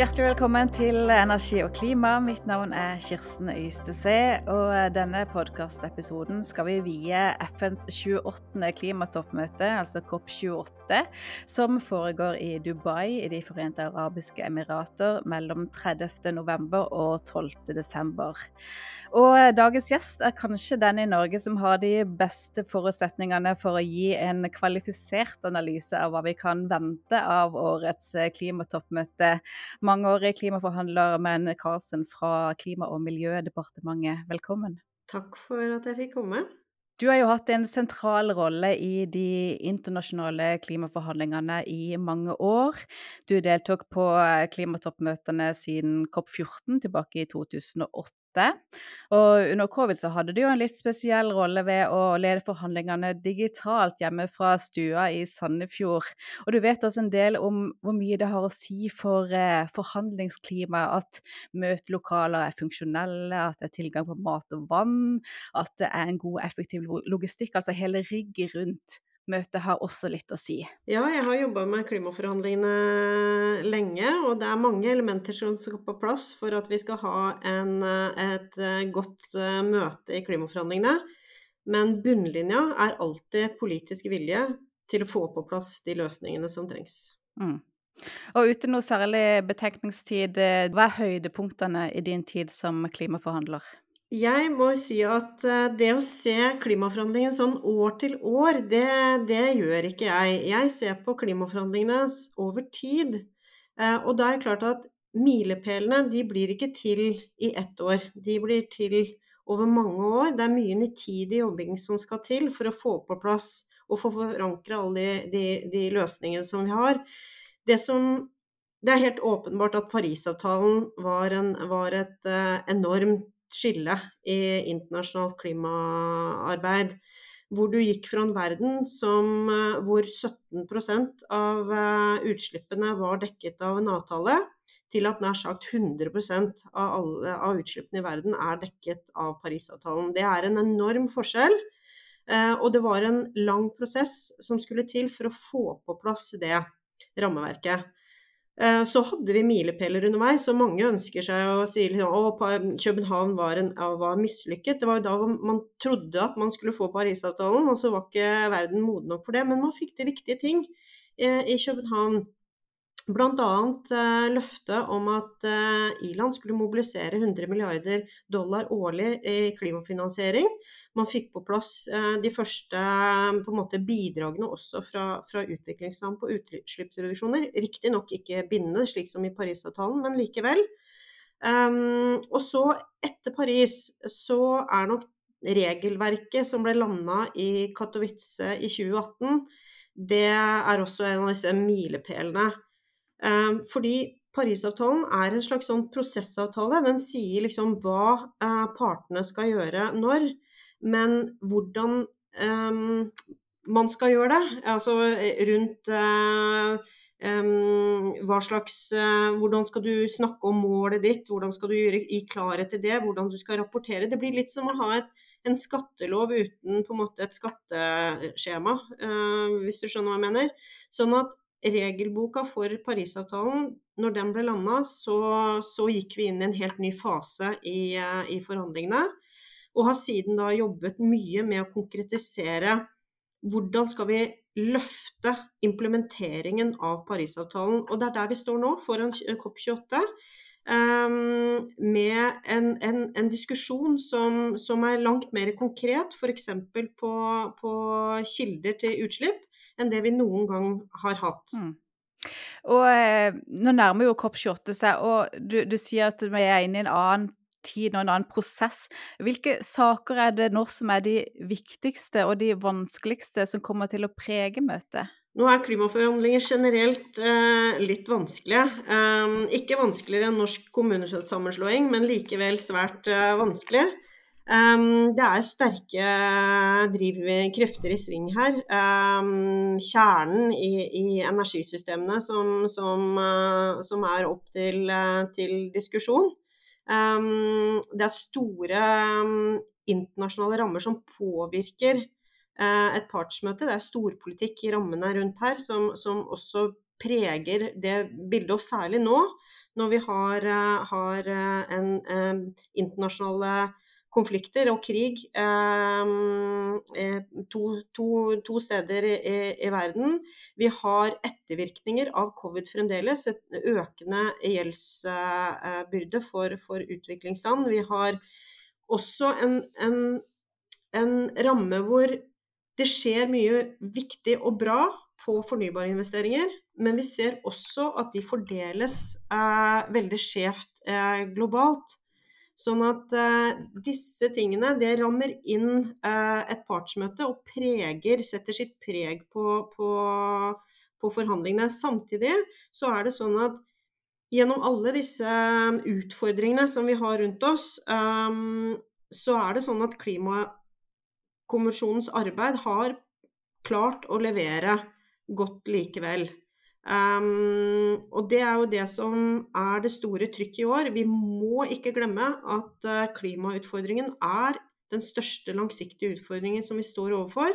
Hjertelig velkommen til Energi og klima. Mitt navn er Kirsten Ystese. Og denne podkastepisoden skal vi vie FNs 28. klimatoppmøte, altså COP28, som foregår i Dubai i De forente arabiske emirater mellom 30. november og 12. desember. Og dagens gjest er kanskje den i Norge som har de beste forutsetningene for å gi en kvalifisert analyse av hva vi kan vente av årets klimatoppmøte mangeårig klimaforhandler Men Karlsen fra Klima- og miljødepartementet. Velkommen. Takk for at jeg fikk komme. Du har jo hatt en sentral rolle i de internasjonale klimaforhandlingene i mange år. Du deltok på klimatoppmøtene siden COP14 tilbake i 2008. Og under covid så hadde du jo en litt spesiell rolle ved å lede forhandlingene digitalt hjemme fra stua i Sandefjord. Og du vet også en del om hvor mye det har å si for eh, forhandlingsklimaet at møtelokaler er funksjonelle, at det er tilgang på mat og vann, at det er en god, effektiv logistikk. Altså hele rigget rundt møtet har også litt å si. Ja, jeg har jobba med klimaforhandlingene lenge, og det er mange elementer som skal på plass for at vi skal ha en, et godt eh, møte i klimaforhandlingene. Men bunnlinja er alltid politisk vilje til å få på plass de løsningene som trengs. Mm. Og uten noe særlig betenkningstid, eh, hva er høydepunktene i din tid som klimaforhandler? Jeg må si at eh, det å se klimaforhandlingene sånn år til år, det, det, gjør ikke jeg. Jeg ser på klimaforhandlingene over tid. Eh, og da er det klart at milepælene de blir ikke til i ett år. De blir til over mange år. Det er mye nitidig jobbing som skal til for å få på plass og få forankra alle de, de, de, løsningene som vi har. Det som det er helt åpenbart at Parisavtalen var, en, var et eh, enormt skille i internasjonalt klimaarbeid. Hvor du gikk fra en verden som, eh, hvor 17% av eh, utslippene var dekket av en avtale, til at nær sagt 100% av, alle, av utslippene i verden er dekket av Parisavtalen. Det er en enorm forskjell. Eh, og det var en lang prosess som skulle til for å få på plass det rammeverket. Eh, så hadde vi milepæler underveis, og mange ønsker seg å si liksom, at København var, en, var mislykket. Det var jo da man trodde at man skulle få Parisavtalen, og så var ikke verden moden nok for det. Men man fikk til viktige ting eh, i København. Bl.a. Eh, løftet om at eh, Iland skulle mobilisere 100 milliarder dollar årlig i klimafinansiering. Man fikk på plass eh, de første måte, bidragene også fra, fra utviklingsland på utslippsreduksjoner. Riktignok ikke bindende, slik som i Parisavtalen, men likevel. Um, og så, etter Paris, så er nok regelverket som ble landa i Katowice i 2018, det er også en av disse milepælene. Ehm, fordi Parisavtalen er en slags sånn prosessavtale. Den sier liksom hva eh, partene skal gjøre når, men hvordan um, man skal gjøre det. Altså eh, rundt uh, um, hva slags uh, Hvordan skal du snakke om målet ditt, hvordan skal du gjøre i klarhet til det, hvordan du skal rapportere. Det blir litt som å ha et, en skattelov uten på en måte et skatteskjema, uh, hvis du skjønner hva jeg mener. Sånn at regelboka for Parisavtalen, når den ble landa, så, så, gikk vi inn i en helt ny fase i, i, forhandlingene. Og har siden da jobbet mye med å konkretisere hvordan skal vi løfte implementeringen av Parisavtalen. Og det er der vi står nå, foran COP28. Um, med en, en, en diskusjon som, som, er langt mer konkret, f.eks. På, på kilder til utslipp enn det vi noen gang har hatt. Mm. Og eh, Nå nærmer jo COP28 seg, og du, du, sier at vi er inne i en annen tid og en annen prosess. Hvilke saker er det nå som er de viktigste og de vanskeligste som kommer til å prege møtet? Nå er klimaforhandlinger generelt eh, litt vanskelige. Eh, ikke vanskeligere enn norsk kommunesammenslåing, men likevel svært eh, vanskelig. Um, det er sterke drivkrefter i sving her. Um, kjernen i, i, energisystemene som, som, uh, som, er opp til, uh, til diskusjon. Um, det er store internasjonale rammer som påvirker uh, et partsmøte. Det er storpolitikk i rammene rundt her som, som også preger det bildet, og særlig nå når vi har, har en, internasjonale konflikter og krig eh, to, to, to, steder i, i, verden. Vi har ettervirkninger av covid fremdeles, et økende gjeldsbyrde for, for utviklingsland. Vi har også en, en, en ramme hvor det skjer mye viktig og bra på fornybare investeringer, men vi ser også at de fordeles eh, veldig skjevt eh, globalt. Sånn at uh, disse tingene det rammer inn uh, et partsmøte og preger, setter sitt preg på, på, på, forhandlingene. Samtidig så er det sånn at gjennom alle disse utfordringene som vi har rundt oss, um, så er det sånn at Klimakonvensjonens arbeid har klart å levere godt likevel. Um, og det er jo det som er det store trykket i år. Vi må ikke glemme at uh, klimautfordringen er den største langsiktige utfordringen som vi står overfor.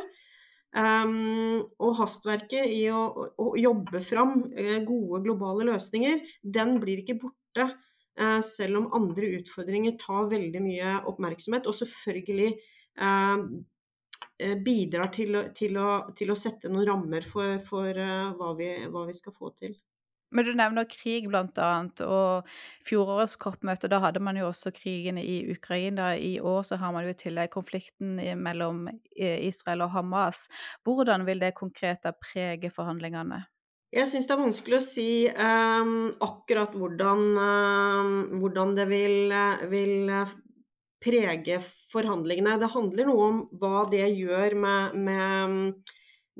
Um, og hastverket i å, å jobbe fram uh, gode globale løsninger, den blir ikke borte. Uh, selv om andre utfordringer tar veldig mye oppmerksomhet. Og selvfølgelig Eh, bidrar til, til, å, til, å, sette noen rammer for, for uh, hva, vi, hva, vi, skal få til. Men du nevner krig bl.a., og fjorårets COP-møte, da hadde man jo også krigen i Ukraina. I år så har man jo i tillegg konflikten mellom eh, Israel og Hamas. Hvordan vil det konkret prege forhandlingene? Jeg syns det er vanskelig å si um, akkurat hvordan, um, hvordan det vil, vil prege forhandlingene. Det handler noe om hva det gjør med, med,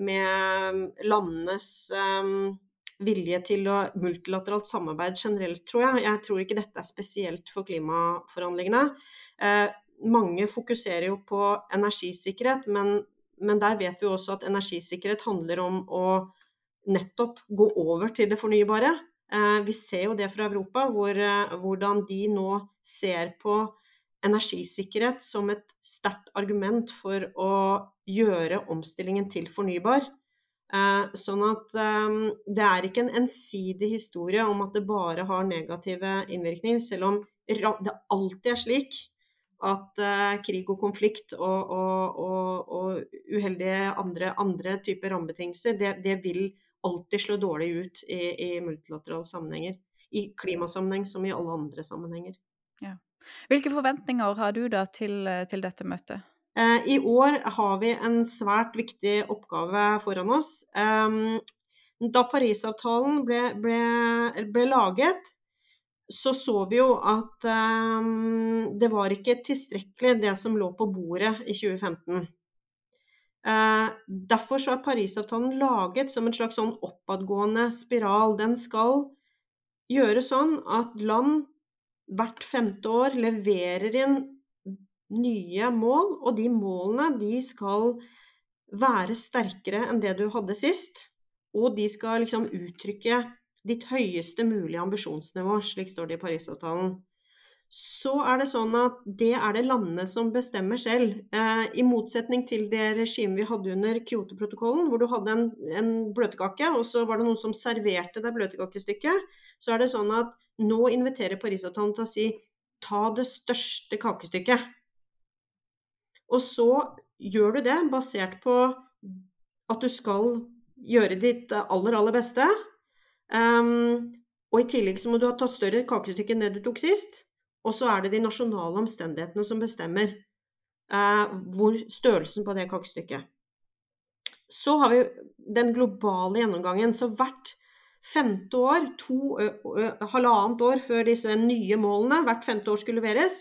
med landenes um, vilje til å multilateralt samarbeid generelt, tror jeg. Jeg tror ikke dette er spesielt for klimaforhandlingene. Eh, mange fokuserer jo på energisikkerhet, men, men, der vet vi også at energisikkerhet handler om å nettopp gå over til det fornybare. Eh, vi ser jo det fra Europa, hvor, eh, hvordan de nå ser på energisikkerhet som et sterkt argument for å gjøre omstillingen til fornybar. Eh, sånn at eh, det er ikke en ensidig historie om at det bare har negative innvirkninger, selv om det alltid er slik at eh, krig og konflikt og, og, og, og uheldige andre, andre typer rammebetingelser, det, det, vil alltid slå dårlig ut i, i multilaterale sammenhenger. I klimasammenheng som i alle andre sammenhenger. Ja. Hvilke forventninger har du da til, til dette møtet? Eh, I år har vi en svært viktig oppgave foran oss. Da Parisavtalen ble, ble, ble laget, så så vi jo at det var ikke tilstrekkelig det som lå på bordet i 2015. Eh, derfor så er Parisavtalen laget som en slags sånn oppadgående spiral. Den skal gjøre sånn at land hvert femte år leverer inn nye mål, og de målene de skal være sterkere enn det du hadde sist. Og de skal liksom uttrykke ditt høyeste mulige ambisjonsnivå, slik står det i Parisavtalen. Så er det sånn at det er det landene som bestemmer selv. Eh, I motsetning til det regimet vi hadde under Kyoto-protokollen, hvor du hadde en, en bløtkake, og så var det noen som serverte deg bløtkakestykket, så er det sånn at nå inviterer Parisavtalen til å si ta det største kakestykket. Og så gjør du det basert på at du skal gjøre ditt aller, aller beste. Um, og i tillegg så må du ha tatt større kakestykke enn det du tok sist. Og så er det de nasjonale omstendighetene som bestemmer eh, hvor størrelsen på det kakestykket. Så har vi den globale gjennomgangen. Så hvert femte år, to, halvannet år før disse nye målene, hvert femte år skulle leveres,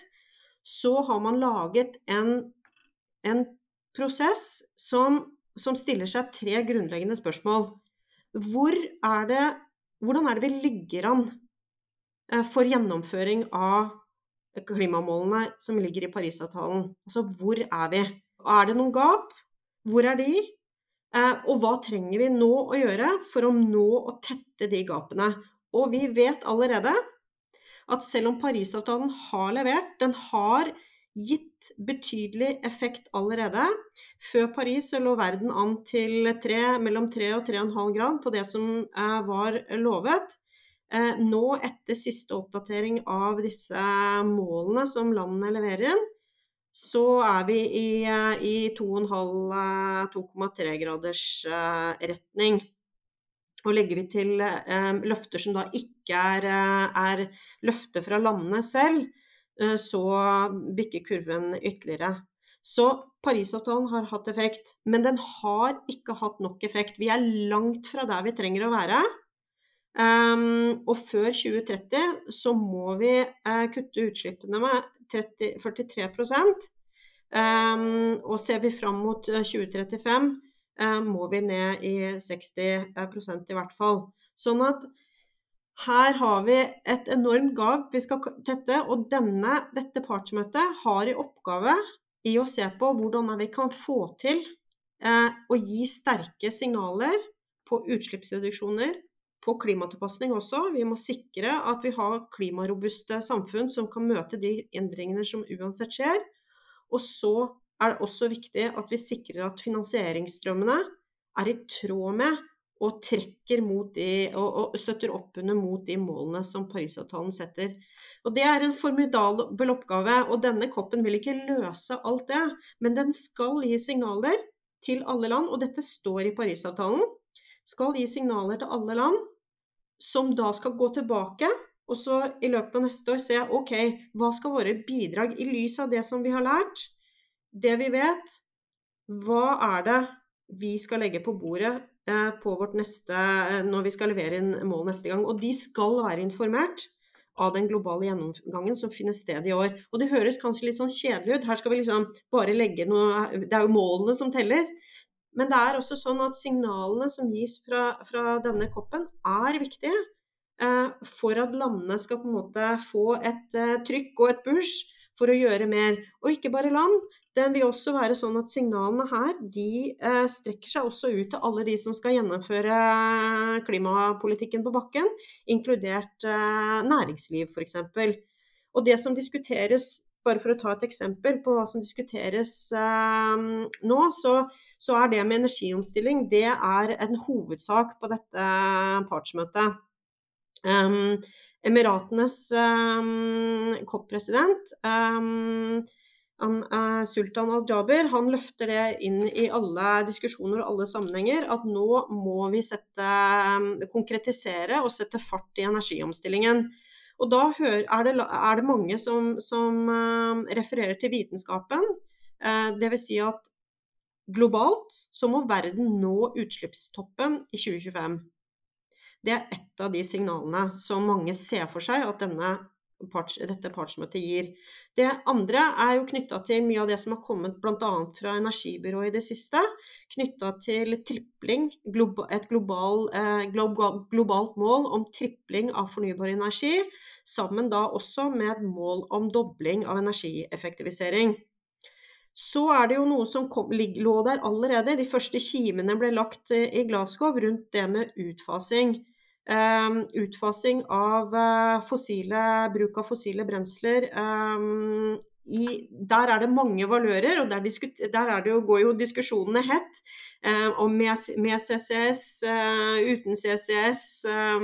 så har man laget en, en prosess som, som, stiller seg tre grunnleggende spørsmål. Hvor er det, hvordan er det vi ligger an for gjennomføring av klimamålene som ligger i Parisavtalen? Altså hvor er vi? Er det noen gap? Hvor er de? Eh, og hva trenger vi nå å gjøre for å nå å tette de gapene? Og vi vet allerede at selv om Parisavtalen har levert, den har gitt betydelig effekt allerede. Før Paris lå verden an til 3, mellom 3 og 3,5 grad på det som eh, var lovet. Eh, nå, etter siste oppdatering av disse målene som landene leverer inn, så er vi i, eh, i 2,5-2,3 graders retning. Og legger vi til løfter som da ikke er, er løfter fra landene selv, Eh, så bikker kurven ytterligere. Så Parisavtalen har hatt effekt, men den har ikke hatt nok effekt. Vi er langt fra der vi trenger å være. Um, og før 2030 så må vi uh, kutte utslippene med 30, 43 um, Og ser vi fram mot 2035, uh, må vi ned i 60% i hvert fall. Sånn at her har vi et enormt gap vi skal tette, og denne, dette partsmøtet har i oppgave i å se på hvordan vi kan få til eh, å gi sterke signaler på utslippsreduksjoner, på klimatilpasning også. Vi må sikre at vi har klimarobuste samfunn som kan møte de endringene som uansett skjer. Og så er det også viktig at vi sikrer at finansieringsstrømmene er i tråd med og trekker mot de, og, og, støtter opp under mot de målene som Parisavtalen setter. Og Det er en formidabel oppgave, og denne koppen vil ikke løse alt det. Men den skal gi signaler til alle land, og dette står i Parisavtalen. Skal gi signaler til alle land, som da skal gå tilbake og så i løpet av neste år se ok, hva skal våre bidrag i lys av det som vi har lært, det vi vet, hva er det vi skal legge på bordet Eh, på vårt neste, eh, når vi skal levere inn mål neste gang. Og de skal være informert av den globale gjennomgangen som finner sted i år. Og det høres kanskje litt sånn kjedelig ut. Her skal vi liksom bare legge noe Det er jo målene som teller. Men det er også sånn at signalene som gis fra, fra denne koppen, er viktige. Eh, for at landene skal på en måte få et eh, trykk og et push for å gjøre mer. Og ikke bare land. Den vil også være sånn at signalene her de eh, strekker seg også ut til alle de som skal gjennomføre klimapolitikken på bakken, inkludert eh, næringsliv f.eks. Og det som diskuteres bare for å ta et eksempel på hva som diskuteres eh, nå, så, så, er det med energiomstilling det er en hovedsak på dette partsmøtet. Um, Emiratenes um, COP-president, um, uh, Sultan al-Jaber, han løfter det inn i alle diskusjoner og alle sammenhenger at nå må vi sette, konkretisere og sette fart i energiomstillingen. Og da er det, er det mange som, som refererer til vitenskapen. Uh, Dvs. Si at globalt så må verden nå utslippstoppen i 2025. Det er ett av de signalene som mange ser for seg at parts, dette partsmøtet gir. Det andre er jo knytta til mye av det som har kommet bl.a. fra energibyrået i det siste. Knytta til tripling, et global, eh, globalt mål om tripling av fornybar energi. Sammen da også med et mål om dobling av energieffektivisering. Så er det jo noe som kom, lå der allerede. De første kimene ble lagt eh, i Glasgow rundt det med utfasing. Um, utfasing av uh, fossile, bruk av fossile brensler. Um, i, der er det mange valører, og der, der jo, går jo diskusjonene hett Eh, om med, med, CCS, eh, uten CCS. Eh,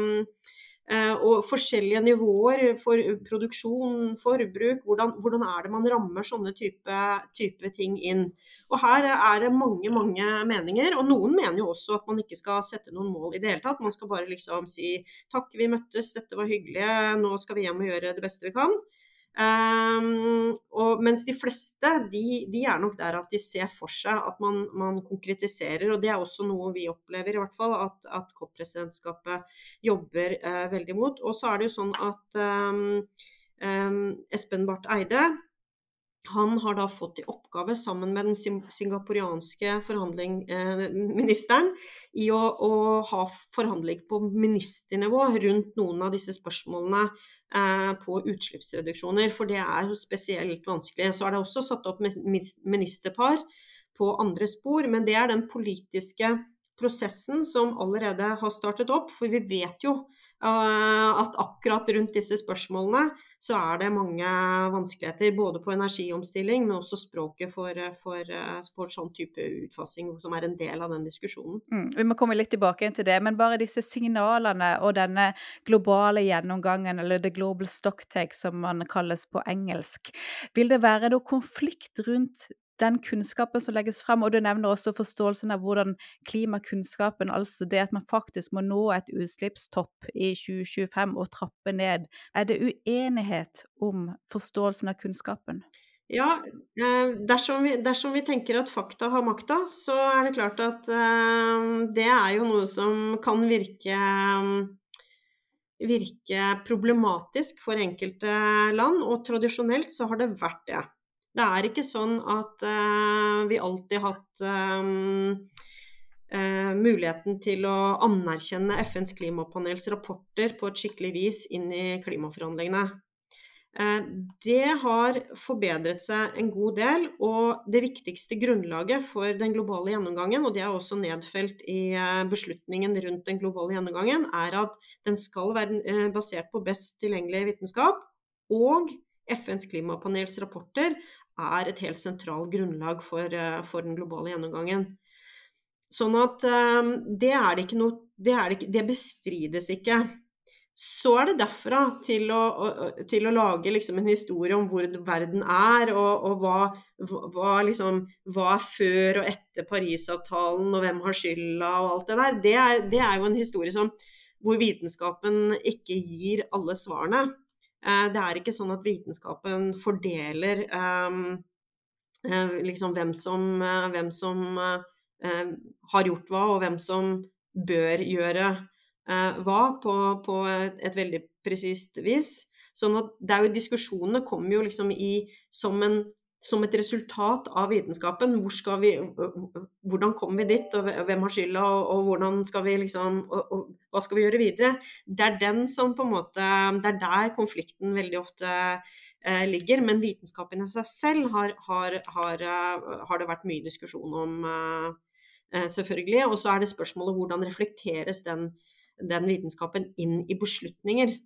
og forskjellige nivåer for produksjon, forbruk. Hvordan, hvordan er det man rammer sånne type, type, ting inn. Og her er det mange, mange meninger. Og noen mener jo også at man ikke skal sette noen mål i det hele tatt. Man skal bare liksom si takk, vi møttes, dette var hyggelig, nå skal vi hjem og gjøre det beste vi kan. Um, og, mens de fleste de, de, er nok der at de ser for seg at man, man, konkretiserer. Og det er også noe vi opplever, i hvert fall, at, at COP-presidentskapet jobber uh, veldig mot. Og så er det jo sånn at um, um, Espen Barth Eide han har da fått i oppgave, sammen med den singaporianske eh, ministeren, i å, å, ha forhandling på ministernivå rundt noen av disse spørsmålene eh, på utslippsreduksjoner. For det er jo spesielt vanskelig. Så er det også satt opp ministerpar på andre spor, men det er den politiske prosessen som allerede har startet opp. For vi vet jo at akkurat rundt disse spørsmålene så er det mange vanskeligheter. Både på energiomstilling, men også språket for, for, for sånn type utfasing som er en del av den diskusjonen. Mm, vi må komme litt tilbake til det, men bare disse signalene og denne globale gjennomgangen, eller the global stocktake som man kalles på engelsk. Vil det være noe konflikt rundt den kunnskapen som legges frem, og du nevner også forståelsen av hvordan klimakunnskapen, altså det at man faktisk må nå et utslippstopp i 2025 og trappe ned, er det uenighet om forståelsen av kunnskapen? Ja, eh, dersom vi, dersom vi, tenker at fakta har makta, så er det klart at uh, det er jo noe som kan virke virke problematisk for enkelte land, og tradisjonelt så har det vært det. Det er ikke sånn at uh, vi alltid har hatt um, uh, muligheten til å anerkjenne FNs klimapanels rapporter på et skikkelig vis inn i klimaforhandlingene. Det har forbedret seg en god del, og det viktigste grunnlaget for den globale gjennomgangen, og det er også nedfelt i beslutningen rundt den globale gjennomgangen, er at den skal være basert på best tilgjengelig vitenskap. Og FNs klimapanels rapporter er et helt sentralt grunnlag for, eh, for den globale gjennomgangen. Sånn at um, det er det ikke noe det, det, ikke, det, bestrides ikke. Så er det derfra til å, til å lage liksom en historie om hvor verden er, og, og hva, hva, liksom, hva, er før og etter Parisavtalen, og hvem har skylda og alt det der. Det er, det er jo en historie som, hvor vitenskapen ikke gir alle svarene. Eh, det er ikke sånn at vitenskapen fordeler um, liksom hvem som, hvem som har gjort hva, og hvem som bør gjøre hva, på, på et, veldig presist vis. Sånn at det er jo Diskusjonene kommer jo liksom i som en som et resultat av vitenskapen. Hvor vi, hvordan kommer vi dit, og hvem har skylda, og, hvordan skal liksom, og, og, hva skal vi gjøre videre? Det er måte, det er der konflikten veldig ofte eh, ligger. Men vitenskapen i seg selv har, har, har, eh, har, det vært mye diskusjon om, eh, selvfølgelig. Og så er det spørsmålet hvordan reflekteres den, den vitenskapen inn i beslutninger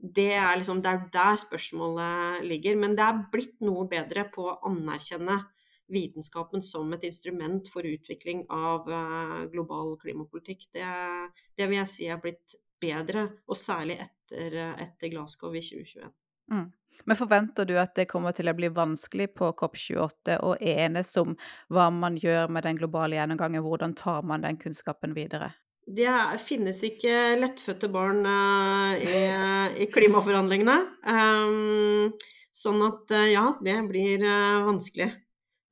det er liksom det er der spørsmålet ligger. Men det er blitt noe bedre på å anerkjenne vitenskapen som et instrument for utvikling av uh, global klimapolitikk. Det, det, vil jeg si er blitt bedre, og særlig etter, etter Glasgow i 2021. Mm. Men forventer du at det kommer til å bli vanskelig på COP28 å enes om hva man gjør med den globale gjennomgangen, hvordan tar man den kunnskapen videre? Det finnes ikke lettfødte barn uh, i, i, klimaforhandlingene. Um, sånn at uh, ja, det blir uh, vanskelig.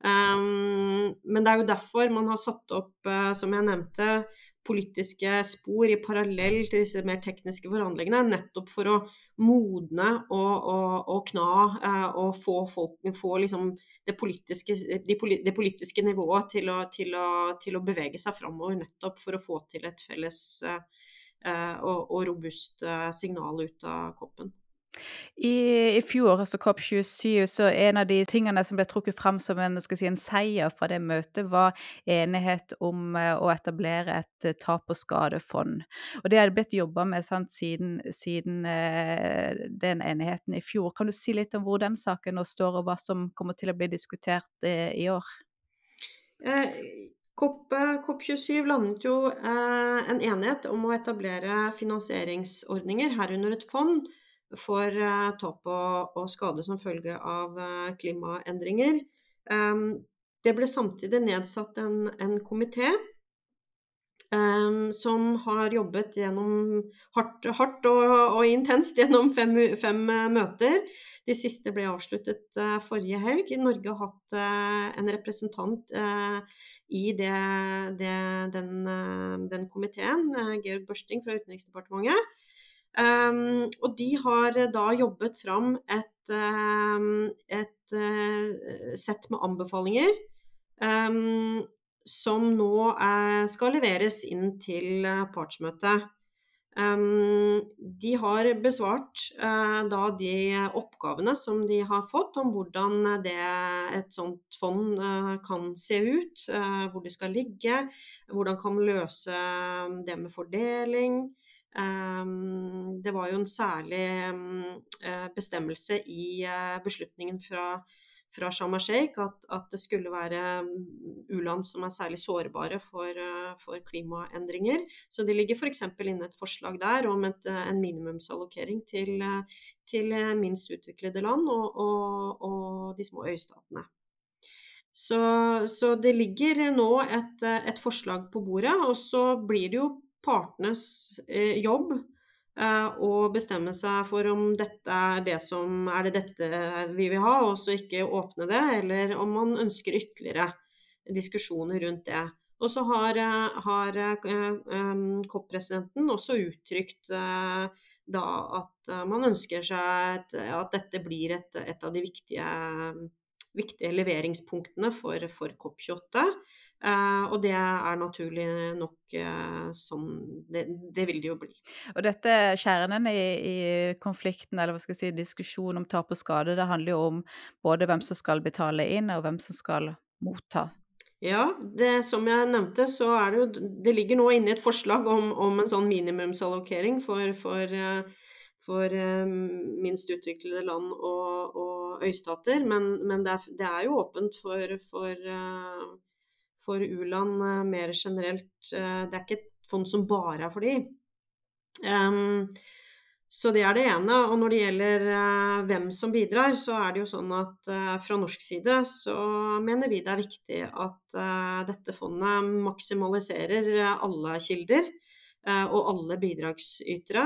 Um, men det er jo derfor man har satt opp, som jeg nevnte, politiske spor i parallell til disse mer tekniske forhandlingene, nettopp for å modne og, og, og kna eh, og få folk få liksom det, politiske, det, politiske, nivået til å, til, å, til å, bevege seg framover, nettopp for å få til et felles eh, eh, og, og robust signal ut av koppen. I, I fjor, altså COP27, så en av de tingene som ble trukket fram som en, si, en seier fra det møtet, var enighet om uh, å etablere et uh, tap- og skadefond. Og det har blitt jobba med sant, siden, siden eh, den enigheten i fjor. Kan du si litt om hvor den saken nå står, og hva som kommer til å bli diskutert i år? COP, COP27 landet jo en enighet om å etablere finansieringsordninger, herunder et fond, for uh, tap og, skade som følge av uh, klimaendringer. Um, det ble samtidig nedsatt en, en komité um, som har jobbet gjennom hardt, hardt og, og, intenst gjennom fem, fem uh, møter. De siste ble avsluttet forrige helg. Norge har hatt en representant i det, det, den, den komiteen, Georg Børsting fra Utenriksdepartementet. Um, og de har eh, da jobbet fram et, um, et uh, sett med anbefalinger um, som nå uh, skal leveres inn til uh, partsmøtet. de har besvart da de oppgavene som de har fått om hvordan det, et sånt fond kan se ut, hvor det skal ligge, hvordan kan løse det med fordeling. Ehm, det var jo en særlig eh, bestemmelse i eh, beslutningen fra, fra Sharm el-Sheikh at, at, det skulle være u-land som er særlig sårbare for, eh, for klimaendringer. Så det ligger f.eks. inne et forslag der om et, en minimumsallokering til, til minst utviklede land og, og, og de små øystatene. Så, så, det ligger nå et, et, forslag på bordet, og så blir det jo partenes eh, jobb eh, å bestemme seg for om dette er det som er det dette vi vil ha, og så ikke åpne det, eller om man ønsker ytterligere diskusjoner rundt det. Og så har, eh, har COP-presidenten også uttrykt da at man ønsker seg et, at dette blir et, et av de viktige, viktige leveringspunktene for, for COP28. Uh, og det er naturlig nok uh, sånn det, det, vil det jo bli. Og dette kjernen i, i, konflikten, eller hva skal jeg si, diskusjonen om tap og skade, det handler jo om både hvem som skal betale inn, og hvem som skal motta. Ja, det, som jeg nevnte, så er det jo Det ligger nå inne et forslag om, om en sånn minimumsallokering for, for, for um, minst utviklede land og, og øystater, men, men det, er, det, er, jo åpent for, for for u-land eh, mer generelt. Eh, det er ikke et fond som bare er for de. Um, så det er det ene. Og når det gjelder uh, hvem som bidrar, så er det jo sånn at uh, fra norsk side så mener vi det er viktig at uh, dette fondet maksimaliserer alle kilder og alle bidragsytere.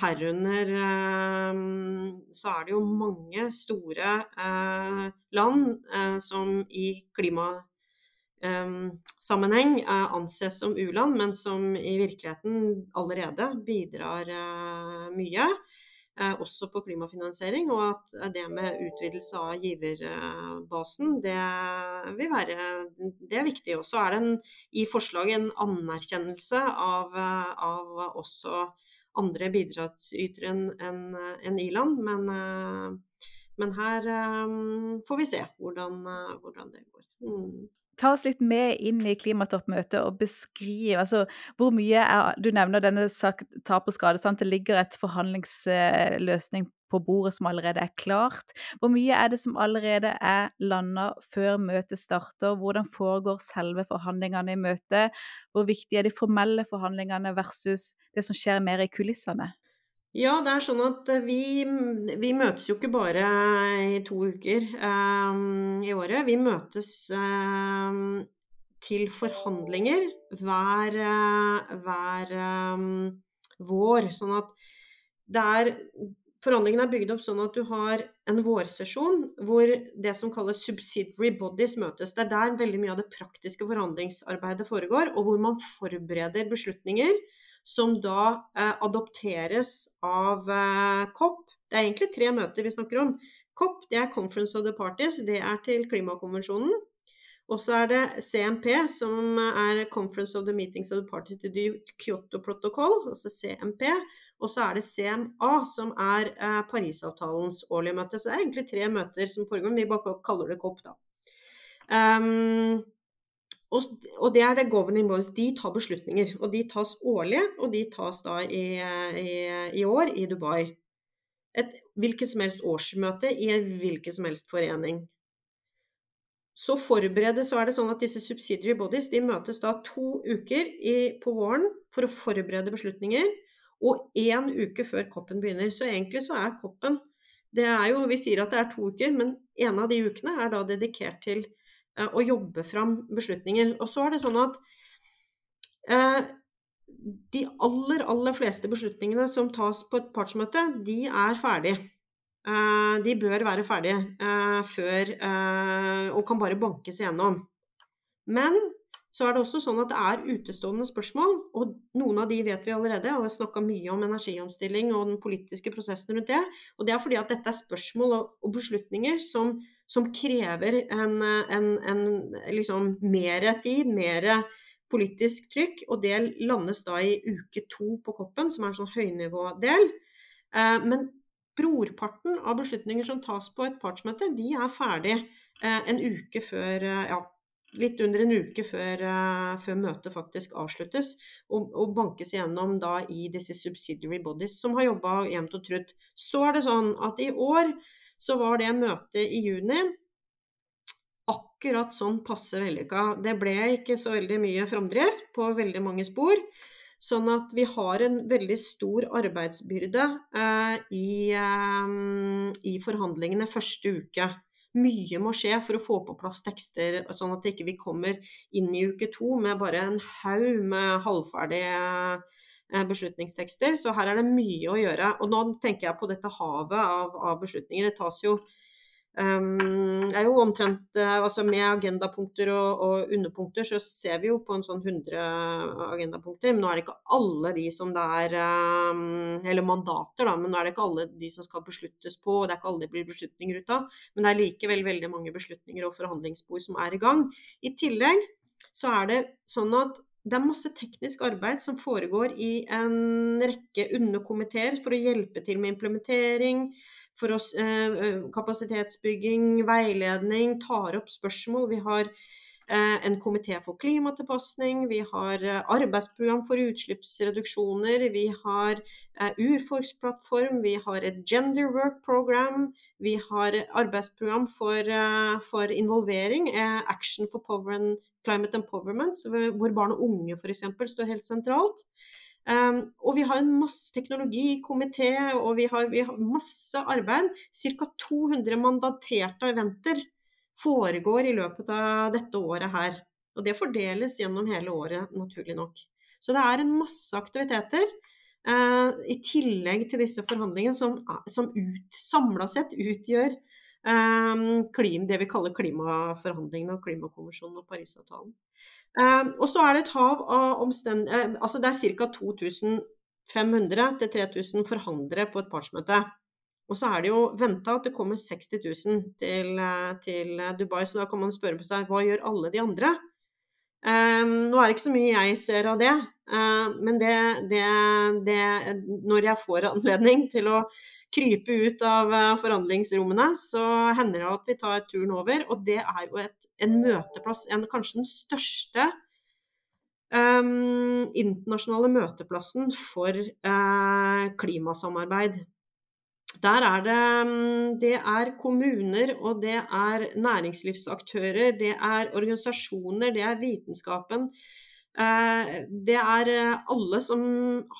herunder så er det jo mange store land som i klima sammenheng anses som u-land, men som i virkeligheten allerede bidrar eh, mye. Eh, også på klimafinansiering, og at det med utvidelse av giverbasen, det vil være Det er viktig. Og så er det en, i forslaget en anerkjennelse av, av også andre bidragsytere enn en, en i-land. Men, men, her får vi se hvordan, hvordan det går. Mm ta oss litt med inn i klimatoppmøtet og beskrive altså, hvor mye er Du nevner denne tap og skade. Sant? Det ligger et forhandlingsløsning på bordet som allerede er klart. Hvor mye er det som allerede er landa før møtet starter? Hvordan foregår selve forhandlingene i møtet? Hvor viktig er de formelle forhandlingene versus det som skjer mer i kulissene? Ja, det er sånn at eh, vi, vi møtes jo ikke bare i to uker um, i året. Vi møtes um, til forhandlinger hver, uh, hver um, vår. Sånn at det er Forhandlingene er bygd opp sånn at du har en vårsesjon hvor det som kalles subsidiary bodies møtes. Det er der veldig mye av det praktiske forhandlingsarbeidet foregår, og hvor man forbereder beslutninger som da eh, adopteres av eh, COP. Det er egentlig tre møter vi snakker om. COP det er Conference of the Parties, det er til klimakonvensjonen. Og så er det CMP, som er Conference of the Meetings of the Parties to the Kyoto Protocol, altså CMP. Og så er det CMA, som er eh, Parisavtalens årlige møte. Så det er egentlig tre møter som foregår, men vi bare kaller det COP, da. Um, og, og, det er det governing bodies. De tar beslutninger. Og de tas årlig, og de tas da i, i, i år i Dubai. Et hvilket som helst årsmøte i en hvilken som helst forening. Så forberedes, så er det sånn at disse subsidiary bodies de møtes da to uker i, på våren for å forberede beslutninger, og én uke før koppen begynner. Så egentlig så er koppen det er jo, Vi sier at det er to uker, men en av de ukene er da dedikert til og jobbe fram beslutninger. Og så er det sånn at eh, de aller, aller fleste beslutningene som tas på et partsmøte, de er ferdige. Eh, de bør være ferdige eh, før eh, og kan bare bankes igjennom. Men så er det også sånn at det er utestående spørsmål, og noen av de vet vi allerede. Og har snakka mye om energiomstilling og den politiske prosessen rundt det. Og det er fordi at dette er spørsmål og beslutninger som som krever en, en, en liksom mer tid, mer politisk trykk. Og det landes da i uke to på koppen, som er en sånn høynivådel. Eh, men brorparten av beslutninger som tas på et partsmøte, de er ferdig eh, en uke før, ja, litt under en uke før, uh, før møtet faktisk avsluttes, og, og, bankes igjennom da i disse subsidiary bodies som har jobba jevnt og trutt. Så er det sånn at i år så var det møtet i juni akkurat sånn passe vellykka. Det ble ikke så veldig mye framdrift på veldig mange spor. Sånn at vi har en veldig stor arbeidsbyrde eh, i, eh, i, forhandlingene første uke. Mye må skje for å få på plass tekster, sånn at vi ikke kommer inn i uke to med bare en haug med halvferdige eh, beslutningstekster. Så her er det mye å gjøre. Og nå tenker jeg på dette havet av, av beslutninger. Det tas jo er jo omtrent uh, altså Med agendapunkter og, og, underpunkter så ser vi jo på en sånn 100 agendapunkter. Men nå er det ikke alle de som det er um, Eller mandater, da. Men nå er det ikke alle de som skal besluttes på. og Det er ikke alle det blir beslutninger ut av. Men det er likevel veldig mange beslutninger og forhandlingsspor som er i gang. I tillegg så er det sånn at det er masse teknisk arbeid som foregår i en rekke underkomiteer for å hjelpe til med implementering, for oss, eh, eh, kapasitetsbygging, veiledning, tar opp spørsmål. Vi har en komité for klimatilpasning, vi har eh, arbeidsprogram for utslippsreduksjoner, vi har eh, urfolksplattform, vi har et gender work program, vi har arbeidsprogram for, for involvering, Action for Power and Climate Empowerment, hvor barn og unge f.eks. står helt sentralt. Um, og vi har en masse teknologi i komité, og vi har, vi har masse arbeid. Ca. 200 mandaterte eventer foregår i løpet av dette året her. Og det fordeles gjennom hele året, naturlig nok. Så det er en masse aktiviteter eh, i tillegg til disse forhandlingene som, som samla sett utgjør eh, klim, det vi kaller klimaforhandlingene og klimakonvensjonen og Parisavtalen. Eh, og så er det et hav av omstendigheter eh, Altså det er ca. 2500 til 3000 forhandlere på et partsmøte. Og så er det jo venta at det kommer 60 000 til, eh, til, Dubai, så da kan man spørre på seg hva gjør alle de andre? Um, nå er det ikke så mye jeg ser av det, uh, men det, det, det, Når jeg får anledning til å krype ut av forhandlingsrommene, så hender det at vi tar turen over. Og det er jo et, en møteplass, en, kanskje den største um, internasjonale møteplassen for uh, klimasamarbeid. Der er det, mm, det er kommuner, og det er næringslivsaktører, det er organisasjoner, det er vitenskapen. Eh, det er eh, alle som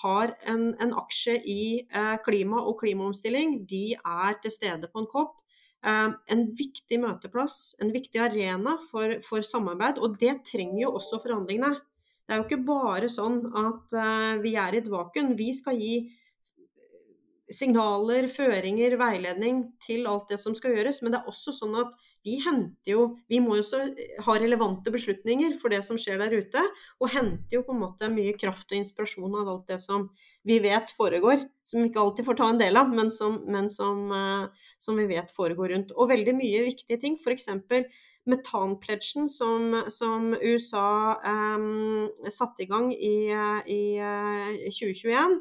har en, en aksje i eh, klima og klimaomstilling, de er til stede på en kopp. En viktig møteplass, en viktig arena for, for samarbeid, og det trenger jo også forhandlingene. Det er jo ikke bare sånn at vi er i et vakuum. Vi skal gi signaler, føringer, veiledning til alt det som skal gjøres. Men det er også sånn at vi henter jo Vi må jo også ha relevante beslutninger for det som skjer der ute. Og henter jo på en måte mye kraft og inspirasjon av alt det som vi vet foregår. Som vi ikke alltid får ta en del av, men som, men som, uh, som vi vet foregår rundt. Og veldig mye viktige ting. F.eks. metanpledgen som, som USA um, satte i gang i, i uh, 2021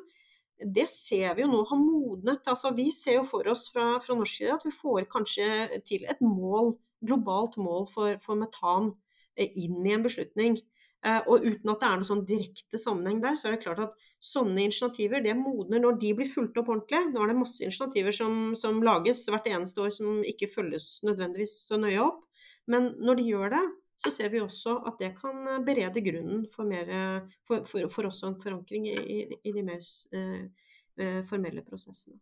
det ser vi jo nå har modnet. Altså, vi ser jo for oss fra, fra norsk side at vi får kanskje til et mål, globalt mål for, for metan eh, inn i en beslutning. Eh, og uten at det er noen sånn direkte sammenheng der, så er det klart at sånne initiativer det modner når de blir fulgt opp ordentlig. Nå er det masse initiativer som, som lages hvert eneste år som ikke følges nødvendigvis så nøye opp. Men når de gjør det, så ser vi også at det kan eh, berede grunnen for, mer, for, for, for også en forankring i, i, de mer eh, eh formelle prosessene.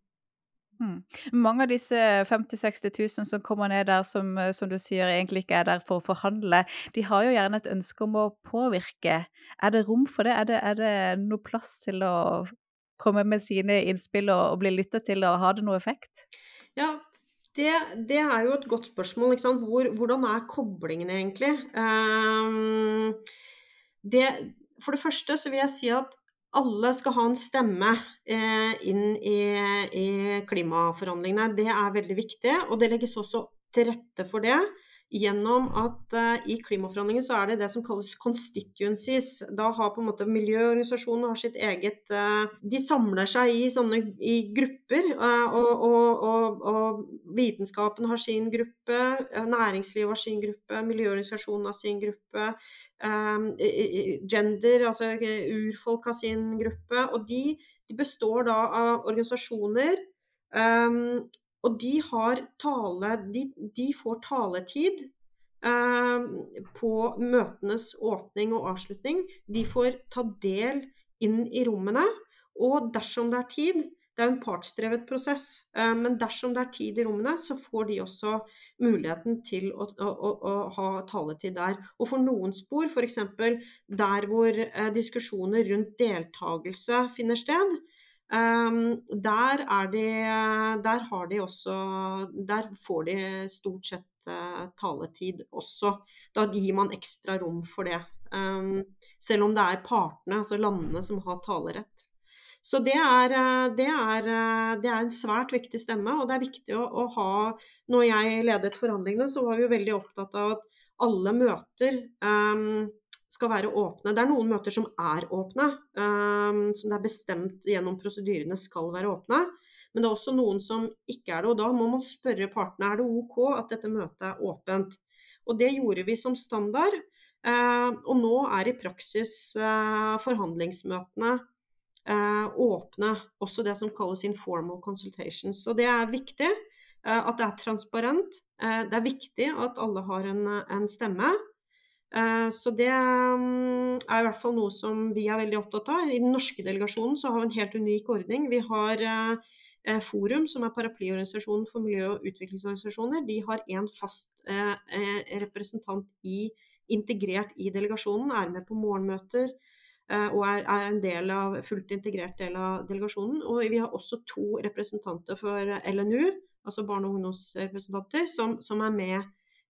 Mm. Mange av disse 50 000-60 000 som kommer ned der, som, eh, som, du sier egentlig ikke er der for å forhandle, de har jo gjerne et ønske om å påvirke. Er det rom for det? Er det, er det noe plass til å komme med sine innspill og, og bli lytta til, og har det noe effekt? Ja, det, det, er jo et godt spørsmål. Hvor, hvordan er koblingen egentlig? Um, det, for det første så vil jeg si at alle skal ha en stemme eh, inn i, i, klimaforhandlingene. Det er veldig viktig, og det legges også til rette for det gjennom at uh, i klimaforhandlinger så er det det som kalles constituencies. Da har på en måte miljøorganisasjonene har sitt eget uh, De samler seg i sånne i grupper, uh, og, og, og, og, vitenskapen har sin gruppe, næringslivet har sin gruppe, miljøorganisasjonene har sin gruppe, gender, altså urfolk har sin gruppe. Og de, de består da av organisasjoner um, og de har tale De, de får taletid eh, på møtenes åpning og avslutning. De får ta del inn i rommene. Og dersom det er tid Det er en partsdrevet prosess, eh, men dersom det er tid i rommene, så får de også muligheten til å, å, å, ha taletid der. Og for noen spor, f.eks. der hvor eh, diskusjoner rundt deltakelse finner sted, der, de, der, har de også Der får de stort sett uh, taletid også. Da gir man ekstra rom for det. Um, selv om det er partene, altså landene, som har talerett. Så det er, eh, det, er, eh, det er, en svært viktig stemme, og det er viktig å, å, ha Når jeg ledet forhandlingene, så var vi jo veldig opptatt av at alle møter um, skal være åpne. Det er noen møter som er åpne, um, som det er bestemt gjennom prosedyrene skal være åpne. Men det er også noen som ikke er det, og da må man spørre partene er det OK at dette møtet er åpent. Og det gjorde vi som standard. Uh, og nå er i praksis uh, forhandlingsmøtene uh, åpne. Også det som kalles informal consultations. Og det er viktig at det er transparent. det er viktig at alle har en, en stemme. Eh, så det mm, er i hvert fall noe som vi er veldig opptatt av. I den norske delegasjonen så har vi en helt unik ordning. Vi har eh, eh, Forum, som er paraplyorganisasjonen for miljø- og utviklingsorganisasjoner. De har en fast representant i, integrert i delegasjonen, er med på morgenmøter og er, en del av, fullt integrert del av delegasjonen. Og vi har også to representanter for LNU, altså barne- og ungdomsrepresentanter, som, som er med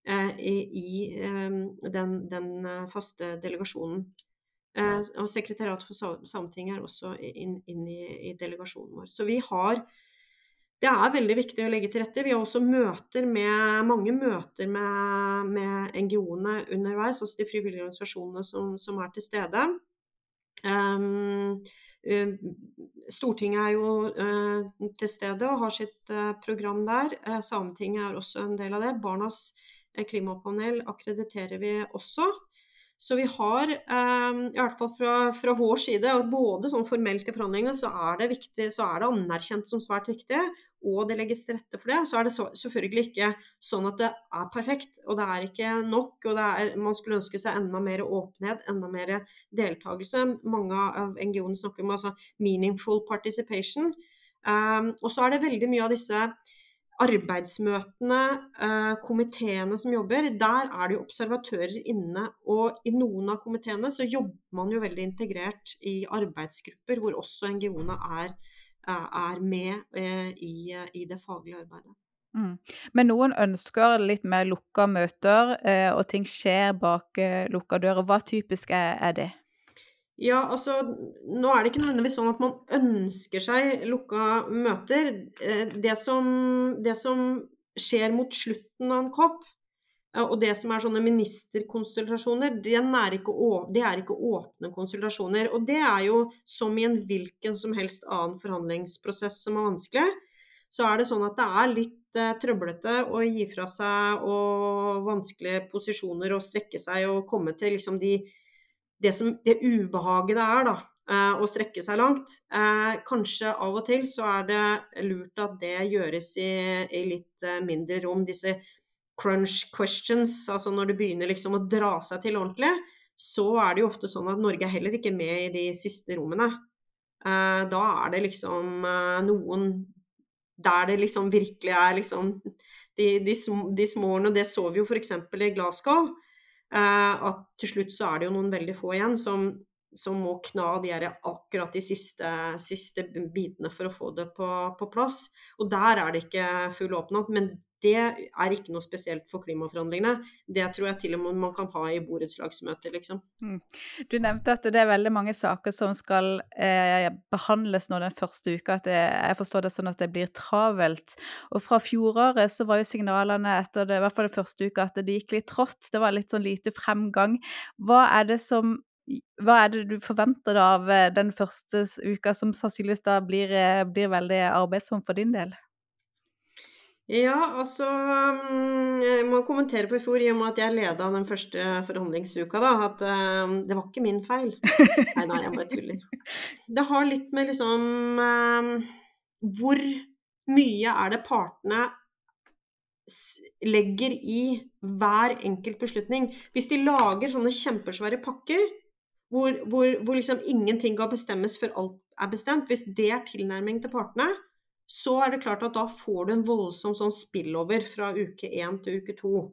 i eh, den, den eh, faste delegasjonen. Og sekretariat for Sametinget er også inn, inn i, i, delegasjonen vår. Så vi har Det er veldig viktig å legge til rette. Vi har også møter med, mange møter med, med NGO-ene underveis, altså de frivillige organisasjonene som, som er til stede. Um, Stortinget er jo uh, til stede og har sitt uh, program der. Uh, Sametinget er også en del av det. Barnas klimapanel akkrediterer vi også. Så vi har, ehm, i hvert fall fra, fra vår side, både sånn formelt i forhandlingene, så er det viktig, så er det anerkjent som svært viktig, og det legges til rette for det. Så er det selvfølgelig ikke sånn at det er perfekt, og det er ikke nok. Og er, man skulle ønske seg enda mer åpenhet, enda mer deltakelse. Mange av NGO-ene snakker om altså meaningful participation. Um, og så er det veldig mye av disse arbeidsmøtene, eh, komiteene som jobber, der er det jo observatører inne. Og i noen av komiteene så jobber man jo veldig integrert i arbeidsgrupper, hvor også NGO-ene er, eh, er, med eh, i, i, det faglige arbeidet. Mm. Men noen ønsker litt mer lukka møter, og ting skjer bak lukka dører. Hva typisk er, er det? Ja, altså nå er det ikke nødvendigvis sånn at man ønsker seg lukka møter. Eh, det som, det som skjer mot slutten av en kopp, eh, og det som er sånne ministerkonsultasjoner, det er, ikke, det er ikke åpne konsultasjoner. Og det er jo som i en hvilken som helst annen forhandlingsprosess som er vanskelig, så er det sånn at det er litt eh, trøblete å gi fra seg og vanskelige posisjoner og strekke seg og komme til liksom de det, som, det ubehaget det er, da, eh, å strekke seg langt. Eh, kanskje av og til så er det lurt at det gjøres i, i litt eh, mindre rom. Disse crunch questions, altså når det begynner liksom å dra seg til ordentlig, så er det jo ofte sånn at Norge er heller ikke med i de siste rommene. Da er det liksom noen der det liksom virkelig er liksom de, de, de små og det så vi jo f.eks. i Glasgow. Eh, at til slutt så er det jo noen veldig få igjen som, som må kna de her, akkurat de siste, siste, bitene for å få det på, på, plass. Og der er det ikke full åpenhet, men det er ikke noe spesielt for klimaforhandlingene. Det tror jeg til og med man kan ha i borettslagsmøter, liksom. Mm. Du nevnte at det er veldig mange saker som skal eh, behandles nå den første uka. Det, jeg forstår det sånn at det blir travelt. Og fra fjoråret så var jo signalene etter det, i hvert fall den første uka at det gikk litt trått. Det var litt sånn lite fremgang. Hva er det som hva er det du forventer av eh, den første uka, som sannsynligvis da blir, eh, blir veldig arbeidsom for din del? Ja, altså mm, Jeg må kommentere på i fjor, i og med at jeg leda den første forhandlingsuka, da, at uh, det var ikke min feil. Nei, nei, jeg bare tuller. Det har litt med liksom uh, Hvor mye er det partene legger i hver enkelt beslutning? Hvis de lager sånne kjempesvære pakker, hvor, hvor, hvor liksom ingenting kan bestemmes før alt er bestemt. Hvis det er tilnærming til partene, så er det klart at da får du en voldsom sånn spillover fra uke én til uke to.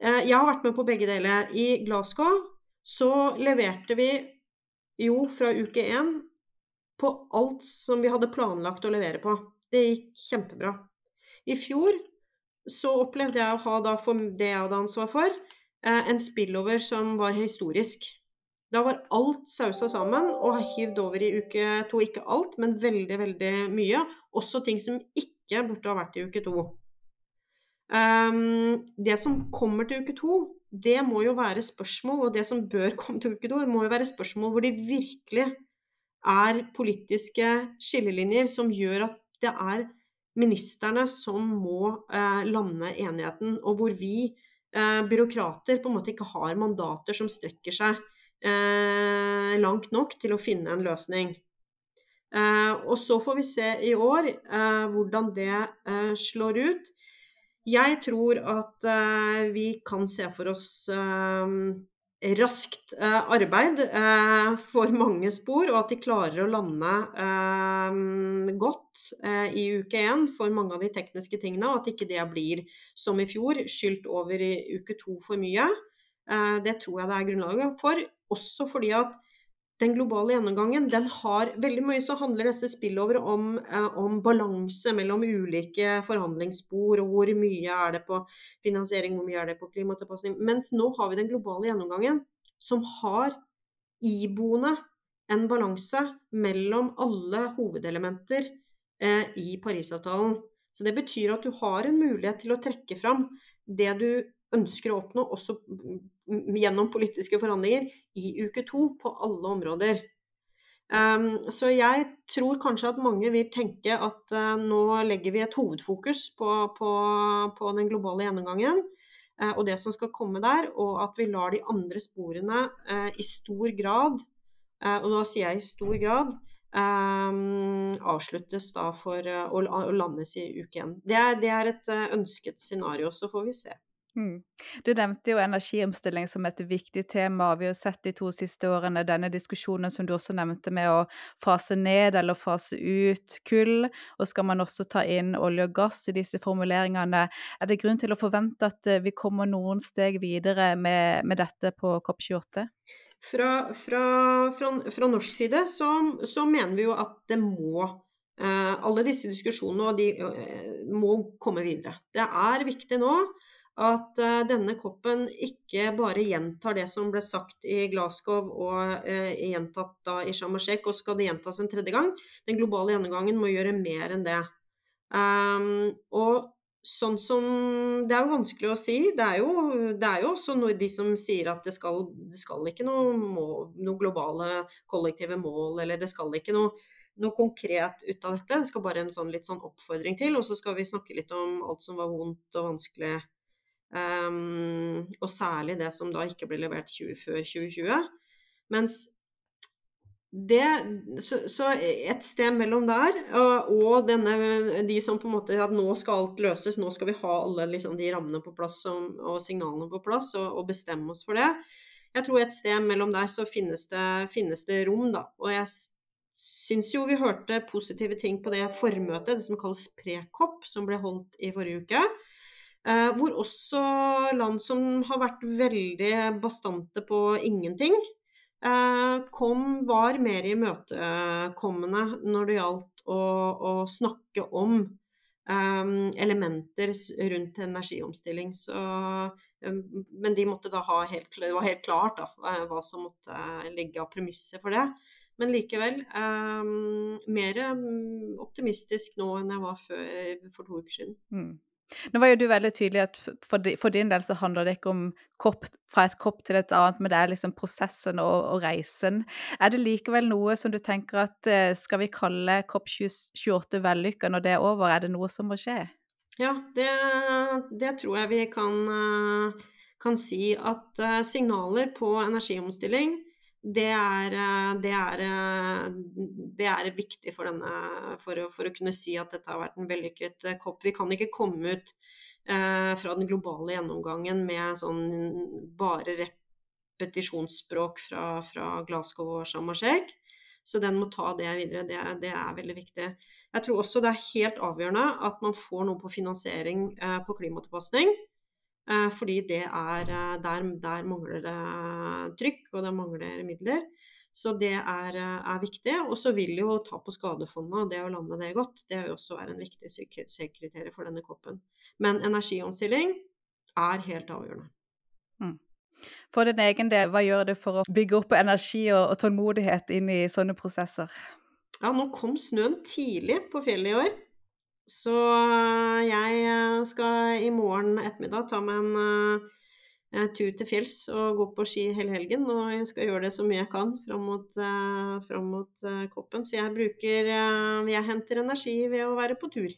Eh, jeg har vært med på begge deler. I Glasgow så leverte vi jo fra uke én på alt som vi hadde planlagt å levere på. Det gikk kjempebra. I fjor så opplevde jeg å ha da for det jeg hadde ansvar for, eh, en spillover som var historisk. Da var alt sausa sammen og hivd over i uke to. Ikke alt, men veldig, veldig mye. Også ting som ikke burde ha vært i uke to. Um, det som kommer til uke to, det må jo være spørsmål, og det som bør komme til uke to, må jo være spørsmål hvor det virkelig er politiske skillelinjer som gjør at det er ministerne som må eh, lande enigheten, og hvor vi eh, byråkrater på en måte ikke har mandater som strekker seg eh, langt nok til å finne en løsning. Eh, og så får vi se i år eh, hvordan det eh, slår ut. Jeg tror at eh, vi kan se for oss eh, raskt arbeid for mange spor, og at de klarer å lande godt i uke én for mange av de tekniske tingene, og at ikke det blir som i fjor, skylt over i uke to for mye. Det tror jeg det er grunnlaget for. Også fordi at den globale gjennomgangen, den har veldig mye så handler disse spillover om, eh, om balanse mellom ulike forhandlingsspor, og hvor mye er det på finansiering, hvor mye er det på klimatilpasning. Mens nå har vi den globale gjennomgangen som har iboende en balanse mellom alle hovedelementer eh, i Parisavtalen. Så det betyr at du har en mulighet til å trekke fram det du ønsker å oppnå, også gjennom politiske forhandlinger, i uke to på alle områder. Um, så jeg tror kanskje at mange vil tenke at uh, nå legger vi et hovedfokus på, på, på den globale gjennomgangen uh, og det som skal komme der, og at vi lar de andre sporene uh, i stor grad, og nå sier jeg i stor grad, um, avsluttes da for å landes i uke én. Det, det, er et ønsket scenario, så får vi se. Mm. Du nevnte jo energiomstilling som et viktig tema. Vi har sett de to siste årene denne diskusjonen som du også nevnte med å fase ned eller fase ut kull. Og skal man også ta inn olje og gass i disse formuleringene? Er det grunn til å forvente at eh, vi kommer noen steg videre med, med dette på COP28? Fra, fra, fra, fra norsk side så, så, mener vi jo at det må eh, Alle disse diskusjonene de, eh, må komme videre. Det er viktig nå at uh, denne koppen ikke bare gjentar det som ble sagt i Glasgow og uh, gjentatt da i Sharm el-Sheikh, og skal det gjentas en tredje gang. Den globale gjennomgangen må gjøre mer enn det. Um, og sånn som Det er jo vanskelig å si. Det er jo, det er jo også de som sier at det skal, det skal ikke noe, mål, noe, globale kollektive mål, eller det skal ikke noe, noe konkret ut av dette. Det skal bare en sånn, litt sånn oppfordring til. Og så skal vi snakke litt om alt som var vondt og vanskelig Um, og særlig det som da ikke ble levert 20, før 2020. Mens det så, så, et sted mellom der og, og, denne, de som på en måte at nå skal alt løses, nå skal vi ha alle liksom, de rammene på plass og, og signalene på plass og, og, bestemme oss for det. Jeg tror et sted mellom der så finnes det, finnes det rom, da. Og jeg syns jo vi hørte positive ting på det formøtet, det som kalles prekopp, som ble holdt i forrige uke. Eh, hvor også land som har vært veldig bastante på ingenting, eh, kom, var mer imøtekommende når det gjaldt å, å snakke om um, elementer rundt energiomstilling. Så, um, men de måtte da ha helt, det var helt klart da, hva som måtte ligge av premisser for det. Men likevel um, mer optimistisk nå enn jeg var før, for to uker siden. Mm. Nå var jo du veldig tydelig at for, for, din del så handler det ikke om kopp, fra et kopp til et annet, men det er liksom prosessen og, og, reisen. Er det likevel noe som du tenker at eh, skal vi kalle kopp 28 vellykka når det er over? Er det noe som må skje? Ja, det, det tror jeg vi kan, eh, kan si. At eh, signaler på energiomstilling det er, eh, det, er, eh, det er, viktig for, denne, for, å, for, å, kunne si at dette har vært en vellykket eh, COP. Vi kan ikke komme ut eh, fra den globale gjennomgangen med sånn bare repetisjonsspråk fra, fra Glasgow og Shamashek. Så den må ta det videre. Det, det, er veldig viktig. Jeg tror også det er helt avgjørende at man får noe på finansiering eh, på klimatilpasning. Eh, fordi det er eh, der, der mangler det trykk, og det mangler midler. Så det er, eh, er viktig. Og så vil jo ta på skadefondet og det å lande det godt, det vil også være en viktig sekretær for denne koppen. Men energiomstilling er helt avgjørende. Mm. For din egen del, hva gjør det for å bygge opp energi og, og tålmodighet inn i sånne prosesser? Ja, nå kom snøen tidlig på fjellet i år. Så jeg eh, skal i morgen ettermiddag ta meg en uh, tur til fjells og gå på ski hele helgen. Og jeg skal gjøre det så mye jeg kan fram mot, uh, fram mot uh, koppen. Så jeg bruker Jeg henter energi ved å være på tur.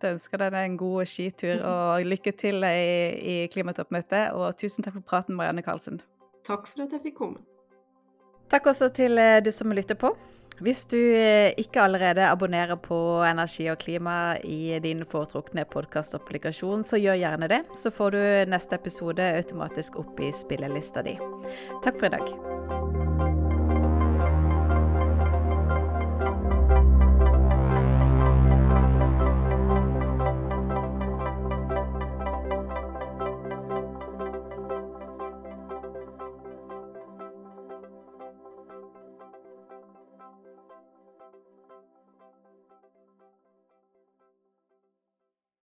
Da ønsker deg en god skitur og lykke til i, i klimatoppmøtet. Og tusen takk for praten, Marianne Karlsen. Takk for at jeg fikk komme. Takk også til du som lytter på. Hvis du eh, ikke allerede abonnerer på Energi og klima i din foretrukne podkastapplikasjon, så gjør gjerne det. Så får du neste episode automatisk opp i spillelista di. Takk for i dag.